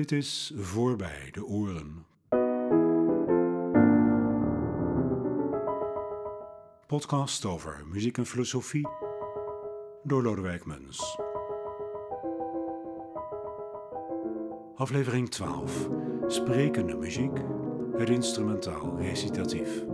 Dit is Voorbij de Oren. Podcast over muziek en filosofie door Lodewijk Muns. Aflevering 12. Sprekende muziek, het instrumentaal recitatief.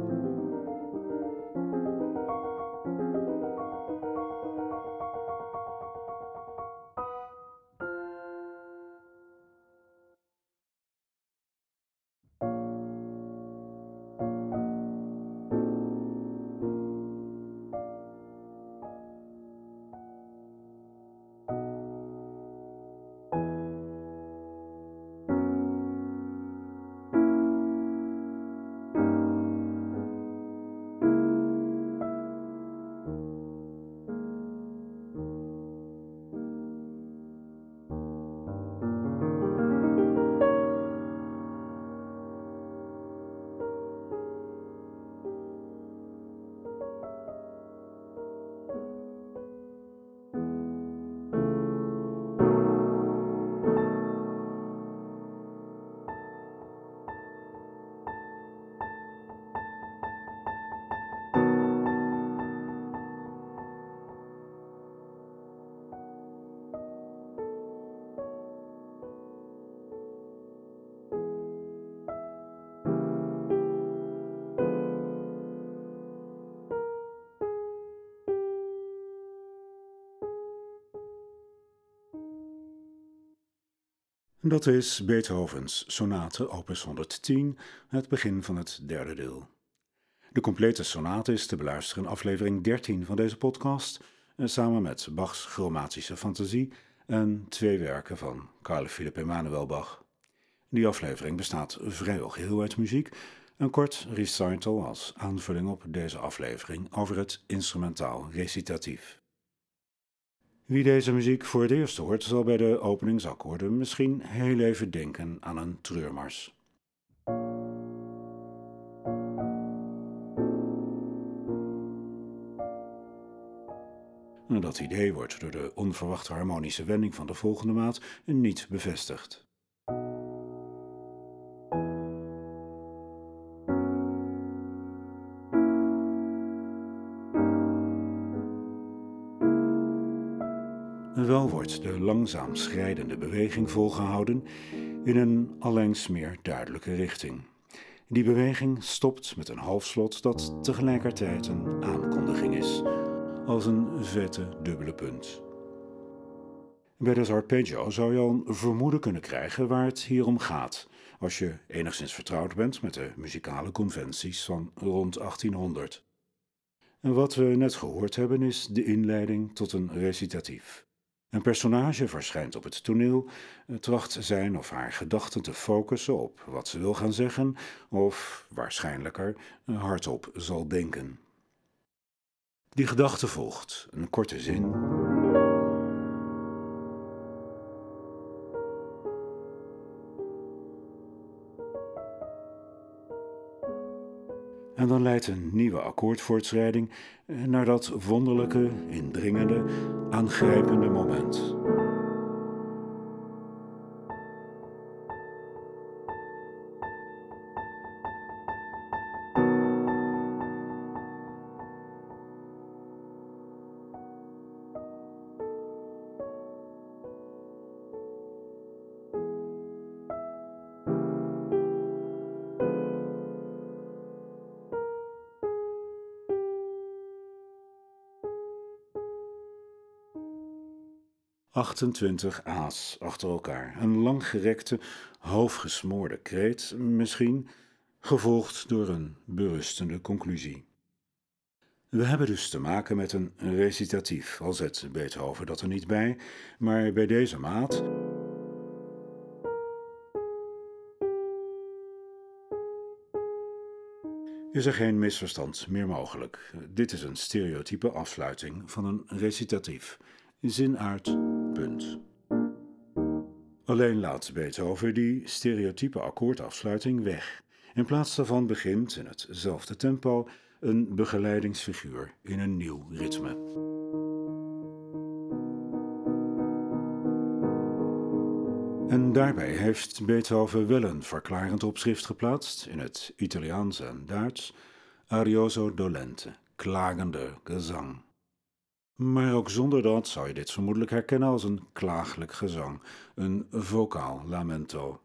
Dat is Beethovens sonate opus 110, het begin van het derde deel. De complete sonate is te beluisteren in aflevering 13 van deze podcast, eh, samen met Bachs chromatische fantasie en twee werken van Carl Philipp Emanuel Bach. Die aflevering bestaat vrijwel geheel uit muziek, een kort recital als aanvulling op deze aflevering over het instrumentaal recitatief. Wie deze muziek voor het eerst hoort, zal bij de openingsakkoorden misschien heel even denken aan een treurmars. Dat idee wordt door de onverwachte harmonische wending van de volgende maat niet bevestigd. Langzaam schrijdende beweging volgehouden in een allengs meer duidelijke richting. Die beweging stopt met een halfslot dat tegelijkertijd een aankondiging is, als een vette dubbele punt. Bij het arpeggio zou je al een vermoeden kunnen krijgen waar het hier om gaat, als je enigszins vertrouwd bent met de muzikale conventies van rond 1800. En wat we net gehoord hebben is de inleiding tot een recitatief. Een personage verschijnt op het toneel, tracht zijn of haar gedachten te focussen op wat ze wil gaan zeggen, of waarschijnlijker hardop zal denken. Die gedachte volgt, een korte zin. En dan leidt een nieuwe akkoordvoortschrijding naar dat wonderlijke, indringende, aangrijpende moment. 28 a's achter elkaar. Een langgerekte, hoofdgesmoorde kreet, misschien, gevolgd door een berustende conclusie. We hebben dus te maken met een recitatief, al zet Beethoven dat er niet bij, maar bij deze maat. Is er geen misverstand meer mogelijk? Dit is een stereotype afsluiting van een recitatief. Zin uit punt. Alleen laat Beethoven die stereotype akkoordafsluiting weg. In plaats daarvan begint in hetzelfde tempo een begeleidingsfiguur in een nieuw ritme. En daarbij heeft Beethoven wel een verklarend opschrift geplaatst in het Italiaans en Duits, arioso dolente, klagende gezang. Maar ook zonder dat zou je dit vermoedelijk herkennen als een klagelijk gezang, een vocaal lamento.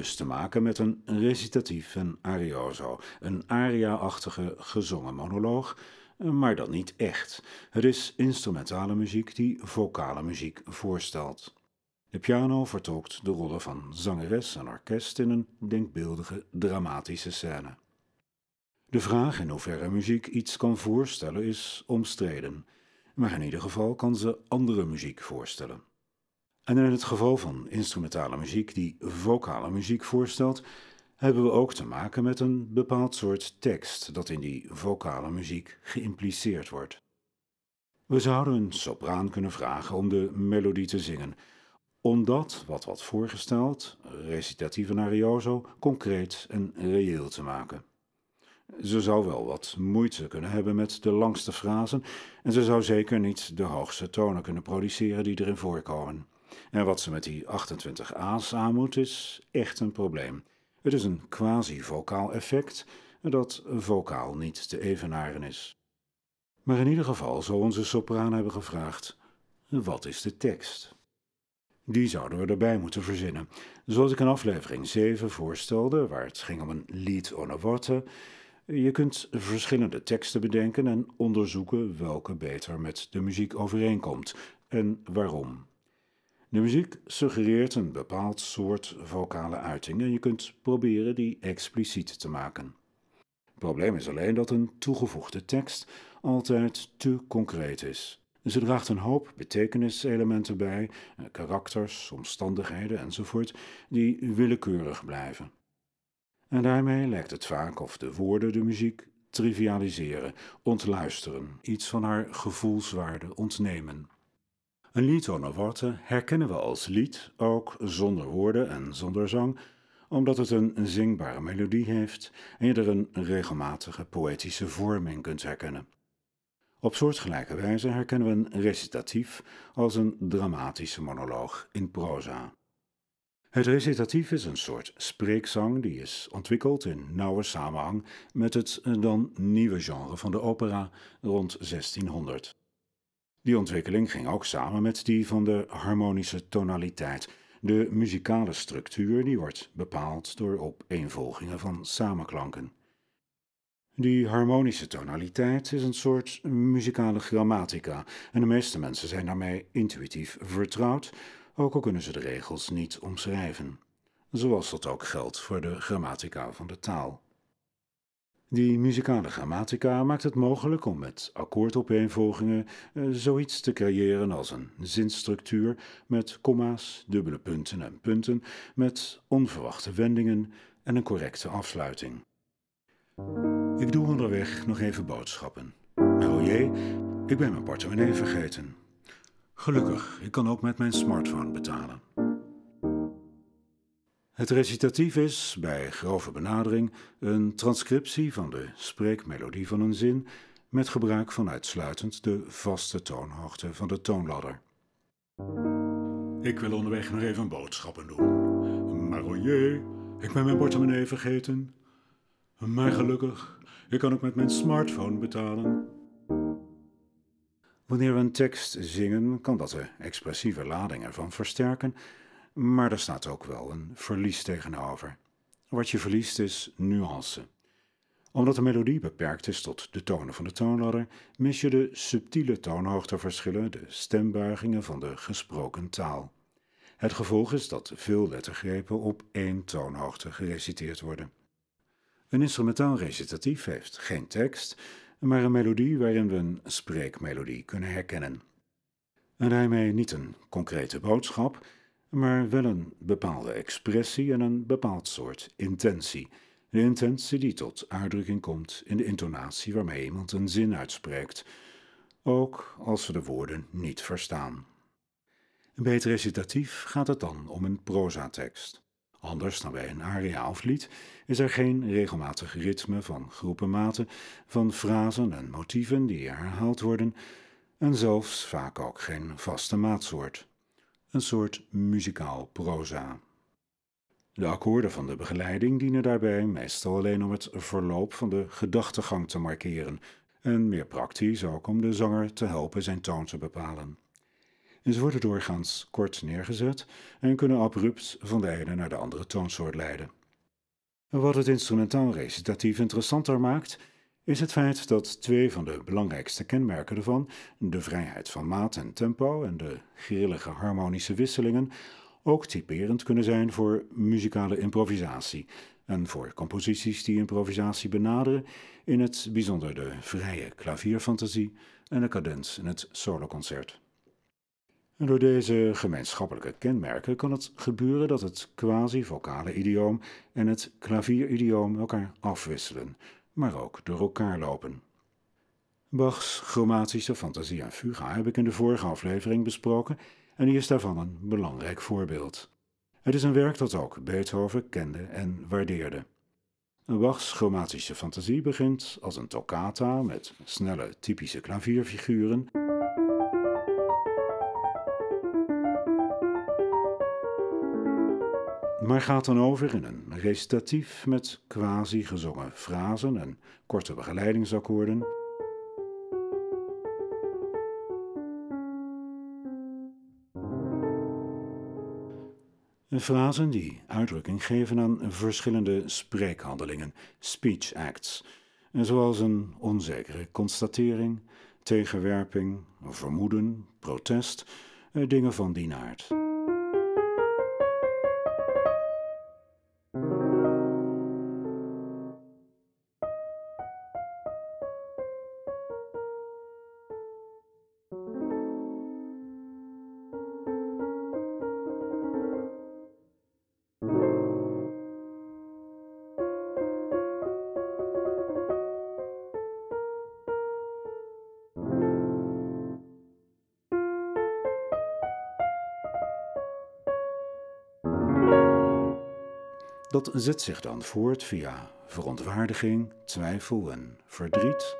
Dus te maken met een recitatief en arioso, een aria-achtige gezongen monoloog, maar dan niet echt. Het is instrumentale muziek die vocale muziek voorstelt. De piano vertolkt de rollen van zangeres en orkest in een denkbeeldige, dramatische scène. De vraag in hoeverre muziek iets kan voorstellen is omstreden, maar in ieder geval kan ze andere muziek voorstellen. En in het geval van instrumentale muziek die vocale muziek voorstelt, hebben we ook te maken met een bepaald soort tekst dat in die vocale muziek geïmpliceerd wordt. We zouden een sopraan kunnen vragen om de melodie te zingen, om dat wat wordt voorgesteld, recitatief en arioso, concreet en reëel te maken. Ze zou wel wat moeite kunnen hebben met de langste frasen en ze zou zeker niet de hoogste tonen kunnen produceren die erin voorkomen. En wat ze met die 28 A's aan moet, is echt een probleem. Het is een quasi-vocaal effect dat vocaal niet te evenaren is. Maar in ieder geval zou onze sopraan hebben gevraagd: wat is de tekst? Die zouden we erbij moeten verzinnen. Zoals ik in aflevering 7 voorstelde, waar het ging om een lied on a Je kunt verschillende teksten bedenken en onderzoeken welke beter met de muziek overeenkomt en waarom. De muziek suggereert een bepaald soort vocale uiting en je kunt proberen die expliciet te maken. Het probleem is alleen dat een toegevoegde tekst altijd te concreet is. Ze draagt een hoop betekeniselementen bij, eh, karakters, omstandigheden enzovoort, die willekeurig blijven. En daarmee lijkt het vaak of de woorden de muziek trivialiseren, ontluisteren, iets van haar gevoelswaarde ontnemen. Een lied zonder woorden herkennen we als lied, ook zonder woorden en zonder zang, omdat het een zingbare melodie heeft en je er een regelmatige poëtische vorming kunt herkennen. Op soortgelijke wijze herkennen we een recitatief als een dramatische monoloog in proza. Het recitatief is een soort spreekzang die is ontwikkeld in nauwe samenhang met het dan nieuwe genre van de opera rond 1600. Die ontwikkeling ging ook samen met die van de harmonische tonaliteit. De muzikale structuur die wordt bepaald door opeenvolgingen van samenklanken. Die harmonische tonaliteit is een soort muzikale grammatica en de meeste mensen zijn daarmee intuïtief vertrouwd, ook al kunnen ze de regels niet omschrijven. Zoals dat ook geldt voor de grammatica van de taal. Die muzikale grammatica maakt het mogelijk om met akkoordopeenvolgingen uh, zoiets te creëren als een zinstructuur met komma's, dubbele punten en punten, met onverwachte wendingen en een correcte afsluiting. Ik doe onderweg nog even boodschappen. Nou jee, ik ben mijn portemonnee vergeten. Gelukkig, ik kan ook met mijn smartphone betalen. Het recitatief is, bij grove benadering, een transcriptie van de spreekmelodie van een zin met gebruik van uitsluitend de vaste toonhoogte van de toonladder. Ik wil onderweg nog even boodschappen doen. Maar jee, ik ben mijn portemonnee vergeten. Maar gelukkig, ik kan ook met mijn smartphone betalen. Wanneer we een tekst zingen, kan dat de expressieve lading ervan versterken maar er staat ook wel een verlies tegenover. Wat je verliest is nuance. Omdat de melodie beperkt is tot de tonen van de toonladder, mis je de subtiele toonhoogteverschillen, de stembuigingen van de gesproken taal. Het gevolg is dat veel lettergrepen op één toonhoogte gereciteerd worden. Een instrumentaal recitatief heeft geen tekst, maar een melodie waarin we een spreekmelodie kunnen herkennen. En daarmee niet een concrete boodschap, maar wel een bepaalde expressie en een bepaald soort intentie. De intentie die tot uitdrukking komt in de intonatie waarmee iemand een zin uitspreekt, ook als ze de woorden niet verstaan. Bij het recitatief gaat het dan om een prozatekst. Anders dan bij een aria of lied is er geen regelmatig ritme van groepenmaten, van frasen en motieven die herhaald worden, en zelfs vaak ook geen vaste maatsoort. Een soort muzikaal proza. De akkoorden van de begeleiding dienen daarbij meestal alleen om het verloop van de gedachtegang te markeren en meer praktisch ook om de zanger te helpen zijn toon te bepalen. Ze worden doorgaans kort neergezet en kunnen abrupt van de ene naar de andere toonsoort leiden. Wat het instrumentaal recitatief interessanter maakt, is het feit dat twee van de belangrijkste kenmerken ervan, de vrijheid van maat en tempo en de grillige harmonische wisselingen, ook typerend kunnen zijn voor muzikale improvisatie en voor composities die improvisatie benaderen, in het bijzonder de vrije klavierfantasie en de cadens in het soloconcert. Door deze gemeenschappelijke kenmerken kan het gebeuren dat het quasi-vocale idioom en het klavieridioom elkaar afwisselen, maar ook door elkaar lopen. Bachs chromatische fantasie en fuga heb ik in de vorige aflevering besproken en die is daarvan een belangrijk voorbeeld. Het is een werk dat ook Beethoven kende en waardeerde. Bachs chromatische fantasie begint als een toccata met snelle typische klavierfiguren maar gaat dan over in een recitatief met quasi gezongen frasen en korte begeleidingsakkoorden. Frasen die uitdrukking geven aan verschillende spreekhandelingen, speech acts, zoals een onzekere constatering, tegenwerping, vermoeden, protest, eh, dingen van die aard. Dat zet zich dan voort via verontwaardiging, twijfel en verdriet.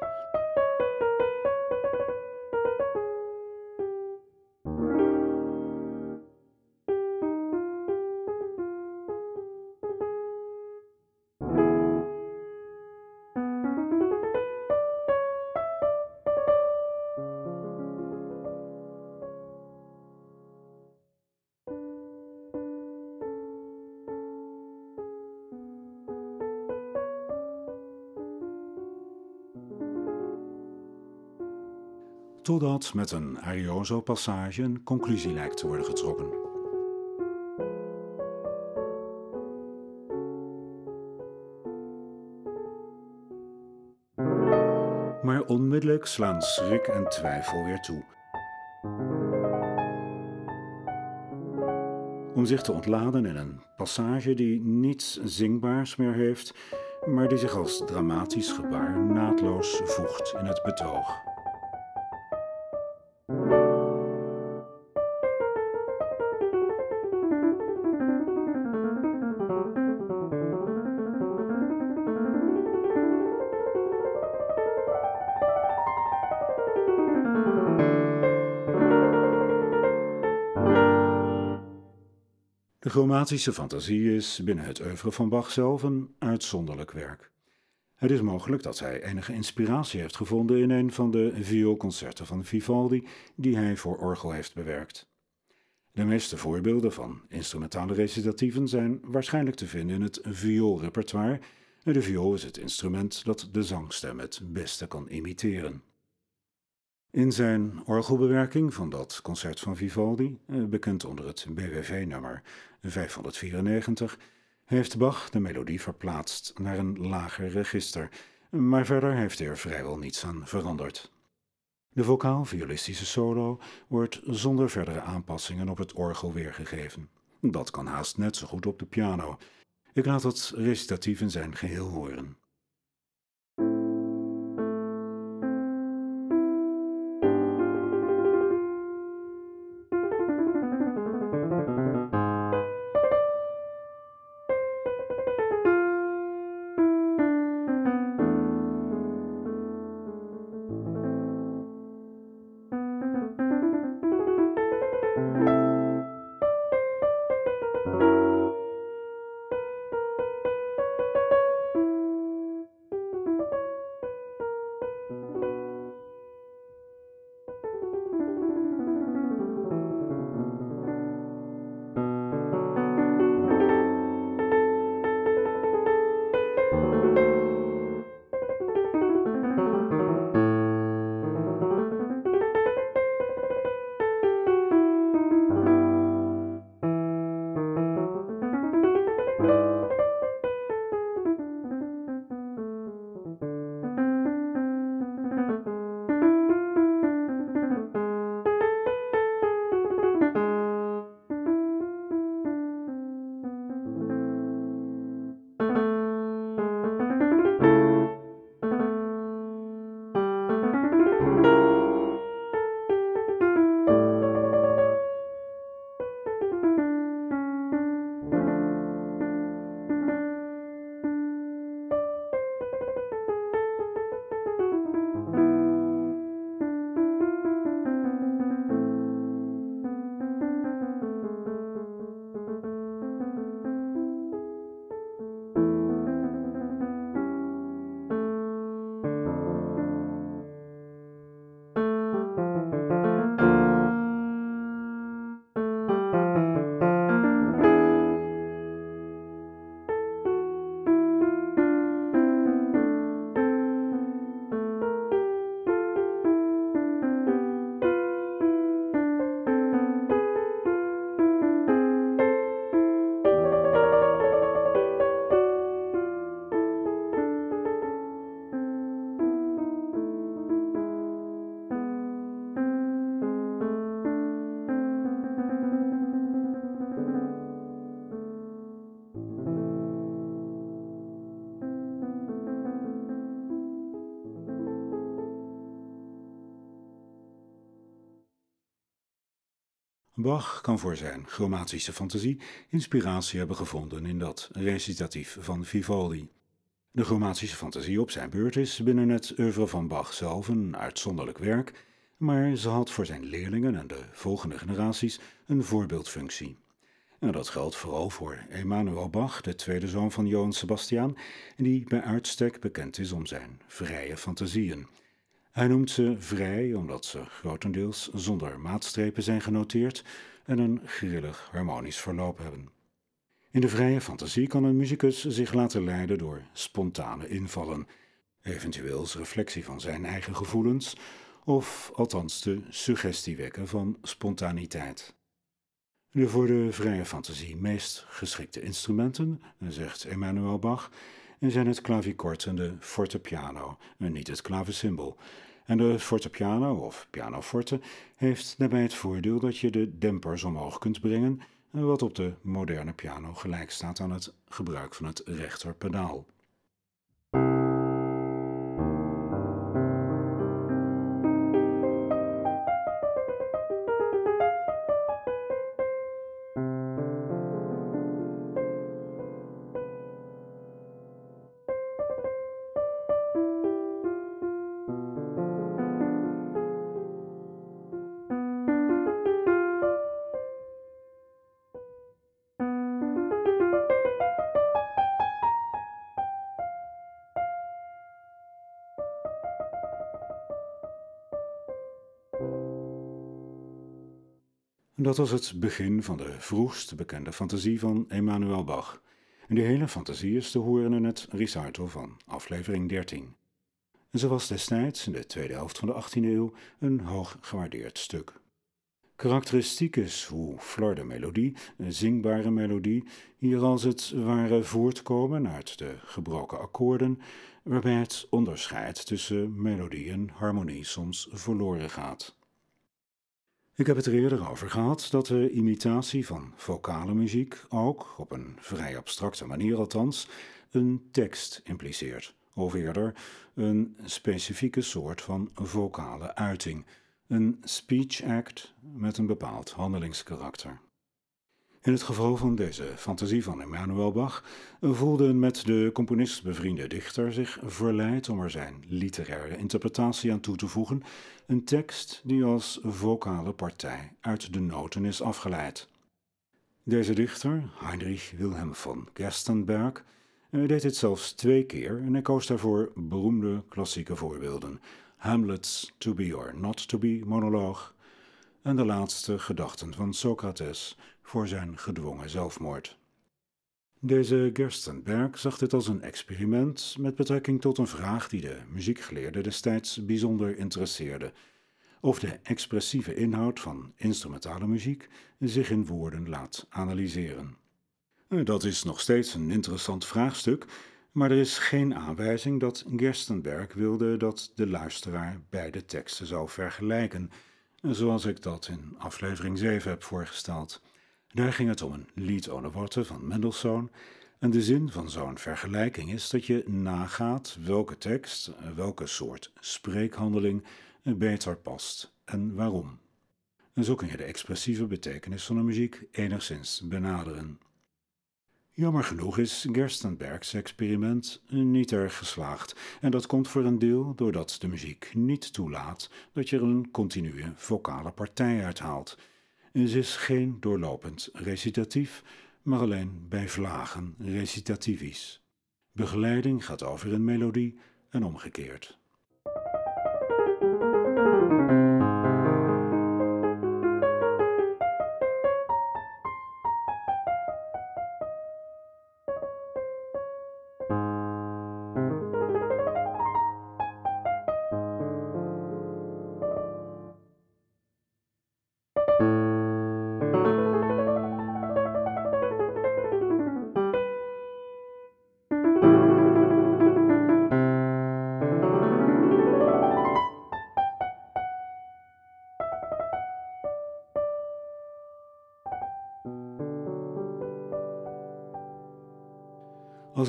Met een arioso-passage een conclusie lijkt te worden getrokken. Maar onmiddellijk slaan schrik en twijfel weer toe. Om zich te ontladen in een passage die niets zingbaars meer heeft, maar die zich als dramatisch gebaar naadloos voegt in het betoog. De chromatische fantasie is binnen het oeuvre van Bach zelf een uitzonderlijk werk. Het is mogelijk dat hij enige inspiratie heeft gevonden in een van de vioolconcerten van Vivaldi die hij voor orgel heeft bewerkt. De meeste voorbeelden van instrumentale recitatieven zijn waarschijnlijk te vinden in het vioolrepertoire. De viool is het instrument dat de zangstem het beste kan imiteren. In zijn orgelbewerking van dat concert van Vivaldi, eh, bekend onder het BWV-nummer 594, heeft Bach de melodie verplaatst naar een lager register, maar verder heeft hij er vrijwel niets aan veranderd. De vocaal-violistische solo wordt zonder verdere aanpassingen op het orgel weergegeven. Dat kan haast net zo goed op de piano. Ik laat het recitatief in zijn geheel horen. Bach kan voor zijn chromatische fantasie inspiratie hebben gevonden in dat recitatief van Vivaldi. De chromatische fantasie op zijn beurt is binnen het oeuvre van Bach zelf een uitzonderlijk werk, maar ze had voor zijn leerlingen en de volgende generaties een voorbeeldfunctie. En dat geldt vooral voor Emanuel Bach, de tweede zoon van Johann Sebastian, die bij uitstek bekend is om zijn vrije fantasieën. Hij noemt ze vrij omdat ze grotendeels zonder maatstrepen zijn genoteerd en een grillig harmonisch verloop hebben. In de vrije fantasie kan een muzikus zich laten leiden door spontane invallen, eventueel als reflectie van zijn eigen gevoelens, of althans de suggestie wekken van spontaniteit. De voor de vrije fantasie meest geschikte instrumenten, zegt Emmanuel Bach, zijn het klavikort en de fortepiano, en niet het klavecimbal. En de fortepiano, of pianoforte, heeft daarbij het voordeel dat je de dempers omhoog kunt brengen, wat op de moderne piano gelijk staat aan het gebruik van het rechterpedaal. Dat was het begin van de vroegst bekende fantasie van Emanuel Bach. En die hele fantasie is te horen in het recital van aflevering 13. En ze was destijds, in de tweede helft van de 18e eeuw, een hoog gewaardeerd stuk. Karakteristiek is hoe Flor melodie, een zingbare melodie, hier als het ware voortkomen uit de gebroken akkoorden, waarbij het onderscheid tussen melodie en harmonie soms verloren gaat. Ik heb het er eerder over gehad dat de imitatie van vocale muziek ook, op een vrij abstracte manier althans, een tekst impliceert, of eerder een specifieke soort van vocale uiting, een speech act met een bepaald handelingskarakter. In het geval van deze fantasie van Emmanuel Bach voelde met de componist bevriende dichter zich verleid om er zijn literaire interpretatie aan toe te voegen, een tekst die als vocale partij uit de noten is afgeleid. Deze dichter, Heinrich Wilhelm von Gerstenberg, deed dit zelfs twee keer en hij koos daarvoor beroemde klassieke voorbeelden: Hamlet's To Be or Not To Be monoloog en de laatste gedachten van Socrates voor zijn gedwongen zelfmoord. Deze Gerstenberg zag dit als een experiment met betrekking tot een vraag die de muziekgeleerde destijds bijzonder interesseerde: of de expressieve inhoud van instrumentale muziek zich in woorden laat analyseren. Dat is nog steeds een interessant vraagstuk, maar er is geen aanwijzing dat Gerstenberg wilde dat de luisteraar beide teksten zou vergelijken, zoals ik dat in aflevering 7 heb voorgesteld. Daar ging het om een lied ohne worten van Mendelssohn. En de zin van zo'n vergelijking is dat je nagaat welke tekst, welke soort spreekhandeling beter past en waarom. En zo kun je de expressieve betekenis van de muziek enigszins benaderen. Jammer genoeg is Gerstenbergs experiment niet erg geslaagd en dat komt voor een deel doordat de muziek niet toelaat dat je er een continue vocale partij uithaalt ze is geen doorlopend recitatief, maar alleen bij vlagen recitativisch. Begeleiding gaat over een melodie en omgekeerd.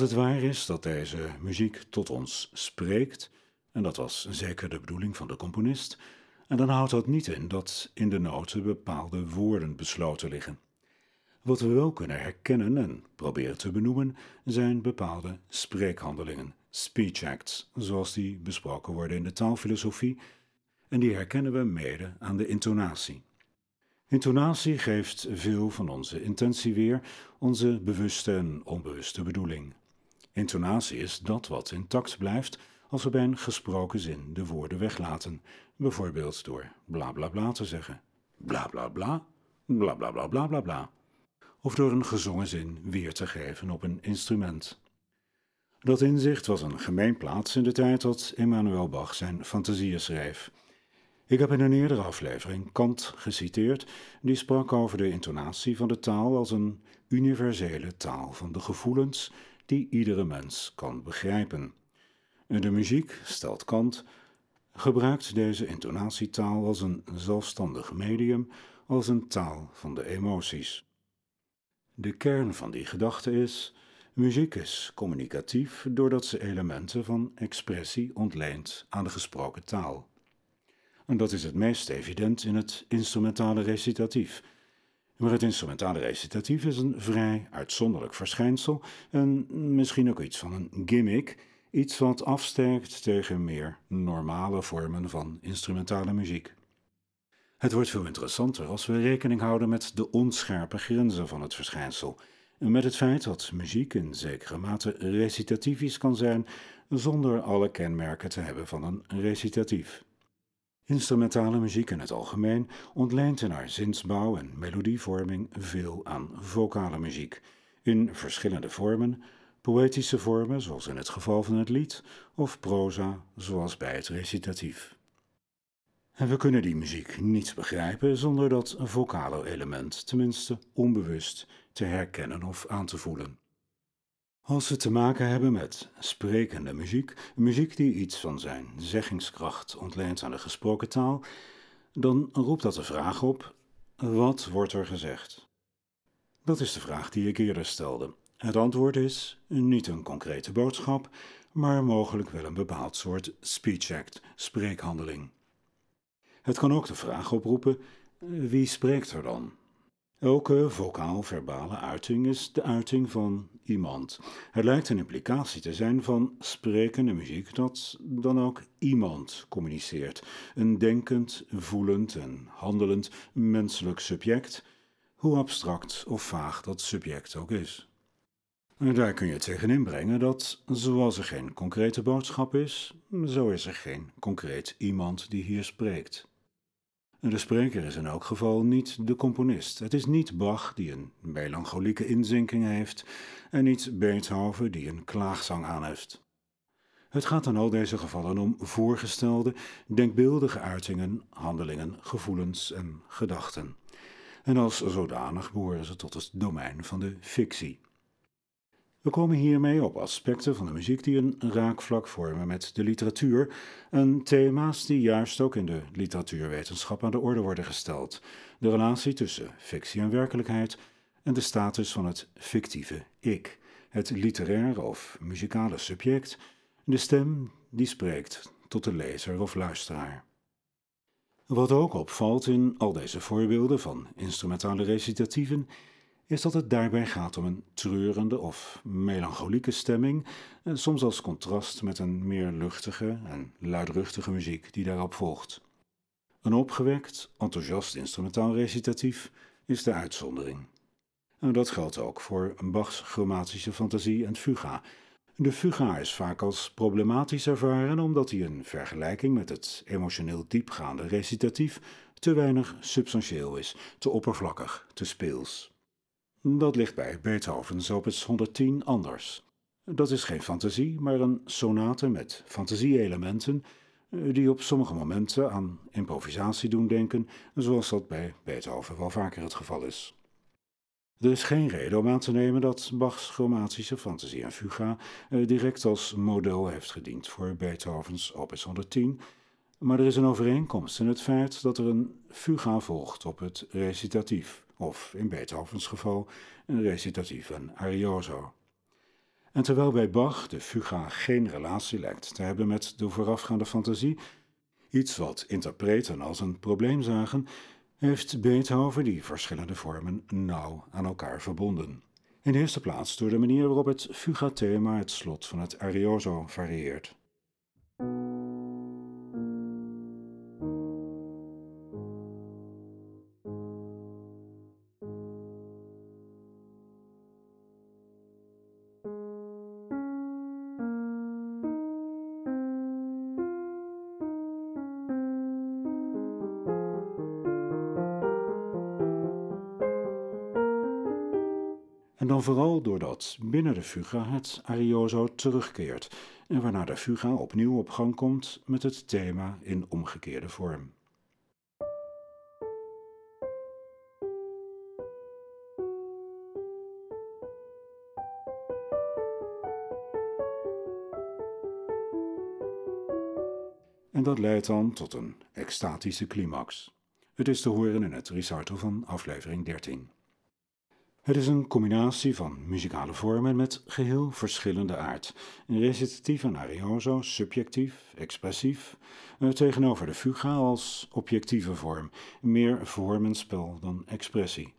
Het waar is dat deze muziek tot ons spreekt, en dat was zeker de bedoeling van de componist, En dan houdt dat niet in dat in de noten bepaalde woorden besloten liggen. Wat we wel kunnen herkennen en proberen te benoemen zijn bepaalde spreekhandelingen, speech acts, zoals die besproken worden in de taalfilosofie, en die herkennen we mede aan de intonatie. Intonatie geeft veel van onze intentie weer, onze bewuste en onbewuste bedoeling. Intonatie is dat wat intact blijft als we bij een gesproken zin de woorden weglaten, bijvoorbeeld door bla bla bla te zeggen. Bla bla bla, bla bla bla bla bla. Of door een gezongen zin weer te geven op een instrument. Dat inzicht was een gemeenplaats in de tijd dat Emmanuel Bach zijn fantasieën schreef. Ik heb in een eerdere aflevering Kant geciteerd, die sprak over de intonatie van de taal als een universele taal van de gevoelens die iedere mens kan begrijpen. De muziek, stelt Kant, gebruikt deze intonatietaal als een zelfstandig medium, als een taal van de emoties. De kern van die gedachte is: muziek is communicatief doordat ze elementen van expressie ontleent aan de gesproken taal. En dat is het meest evident in het instrumentale recitatief. Maar het instrumentale recitatief is een vrij uitzonderlijk verschijnsel en misschien ook iets van een gimmick, iets wat afsterkt tegen meer normale vormen van instrumentale muziek. Het wordt veel interessanter als we rekening houden met de onscherpe grenzen van het verschijnsel, en met het feit dat muziek in zekere mate recitatief kan zijn zonder alle kenmerken te hebben van een recitatief. Instrumentale muziek in het algemeen ontleent in haar zinsbouw en melodievorming veel aan vocale muziek, in verschillende vormen, poëtische vormen zoals in het geval van het lied, of proza zoals bij het recitatief. En we kunnen die muziek niet begrijpen zonder dat vocale element, tenminste onbewust, te herkennen of aan te voelen. Als we te maken hebben met sprekende muziek, muziek die iets van zijn zeggingskracht ontleent aan de gesproken taal, dan roept dat de vraag op: wat wordt er gezegd? Dat is de vraag die ik eerder stelde. Het antwoord is niet een concrete boodschap, maar mogelijk wel een bepaald soort speech act, spreekhandeling. Het kan ook de vraag oproepen: wie spreekt er dan? Elke vocaal-verbale uiting is de uiting van iemand. Het lijkt een implicatie te zijn van sprekende muziek dat dan ook iemand communiceert. Een denkend, voelend en handelend menselijk subject, hoe abstract of vaag dat subject ook is. En daar kun je tegenin brengen dat, zoals er geen concrete boodschap is, zo is er geen concreet iemand die hier spreekt. De spreker is in elk geval niet de componist. Het is niet Bach die een melancholieke inzinking heeft en niet Beethoven die een klaagzang aanheft. Het gaat in al deze gevallen om voorgestelde, denkbeeldige uitingen, handelingen, gevoelens en gedachten. En als zodanig behoren ze tot het domein van de fictie. We komen hiermee op aspecten van de muziek die een raakvlak vormen met de literatuur en thema's die juist ook in de literatuurwetenschap aan de orde worden gesteld. De relatie tussen fictie en werkelijkheid en de status van het fictieve ik, het literaire of muzikale subject, de stem die spreekt tot de lezer of luisteraar. Wat ook opvalt in al deze voorbeelden van instrumentale recitatieven is dat het daarbij gaat om een treurende of melancholieke stemming, soms als contrast met een meer luchtige en luidruchtige muziek die daarop volgt. Een opgewekt, enthousiast instrumentaal recitatief is de uitzondering. En dat geldt ook voor Bachs chromatische fantasie en fuga. De fuga is vaak als problematisch ervaren omdat hij in vergelijking met het emotioneel diepgaande recitatief te weinig substantieel is, te oppervlakkig, te speels. Dat ligt bij Beethoven's opus 110 anders. Dat is geen fantasie, maar een sonate met fantasie-elementen eh, die op sommige momenten aan improvisatie doen denken, zoals dat bij Beethoven wel vaker het geval is. Er is geen reden om aan te nemen dat Bachs chromatische fantasie en fuga eh, direct als model heeft gediend voor Beethovens opus 110, maar er is een overeenkomst in het feit dat er een fuga volgt op het recitatief of in Beethovens geval een recitatief en arioso. En terwijl bij Bach de fuga geen relatie lijkt te hebben met de voorafgaande fantasie, Iets wat interpreten als een probleem zagen, heeft Beethoven die verschillende vormen nauw aan elkaar verbonden. In de eerste plaats door de manier waarop het fugathema het slot van het arioso varieert. Vooral doordat binnen de fuga het arioso terugkeert en waarna de fuga opnieuw op gang komt met het thema in omgekeerde vorm. En dat leidt dan tot een extatische climax. Het is te horen in het recital van aflevering 13. Het is een combinatie van muzikale vormen met geheel verschillende aard. Recitatief en arioso, subjectief, expressief, eh, tegenover de fuga als objectieve vorm, meer vormenspel dan expressie.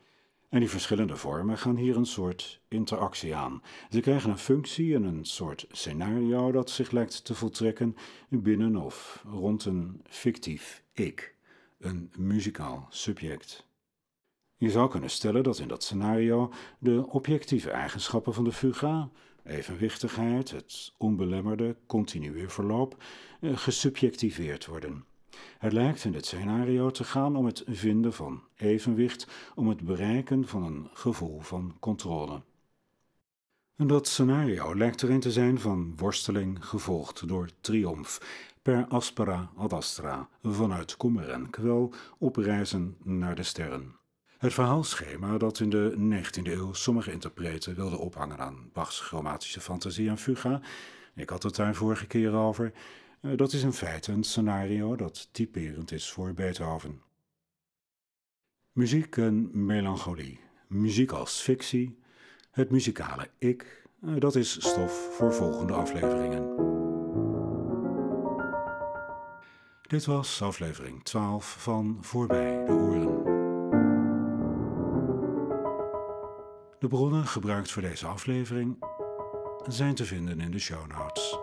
En die verschillende vormen gaan hier een soort interactie aan. Ze krijgen een functie en een soort scenario dat zich lijkt te voltrekken binnen of rond een fictief ik, een muzikaal subject. Je zou kunnen stellen dat in dat scenario de objectieve eigenschappen van de fuga, evenwichtigheid, het onbelemmerde, continue verloop, eh, gesubjectiveerd worden. Het lijkt in dit scenario te gaan om het vinden van evenwicht, om het bereiken van een gevoel van controle. Dat scenario lijkt erin te zijn van worsteling gevolgd door triomf, per aspera ad astra, vanuit kommer en kwel opreizen naar de sterren. Het verhaalschema dat in de 19e eeuw sommige interpreten wilden ophangen aan Bachs chromatische fantasie en fuga, ik had het daar vorige keer over, eh, dat is in feite een scenario dat typerend is voor Beethoven. Muziek en melancholie, muziek als fictie, het muzikale ik, eh, dat is stof voor volgende afleveringen. Dit was aflevering 12 van Voorbij de Oren. De bronnen gebruikt voor deze aflevering zijn te vinden in de show notes.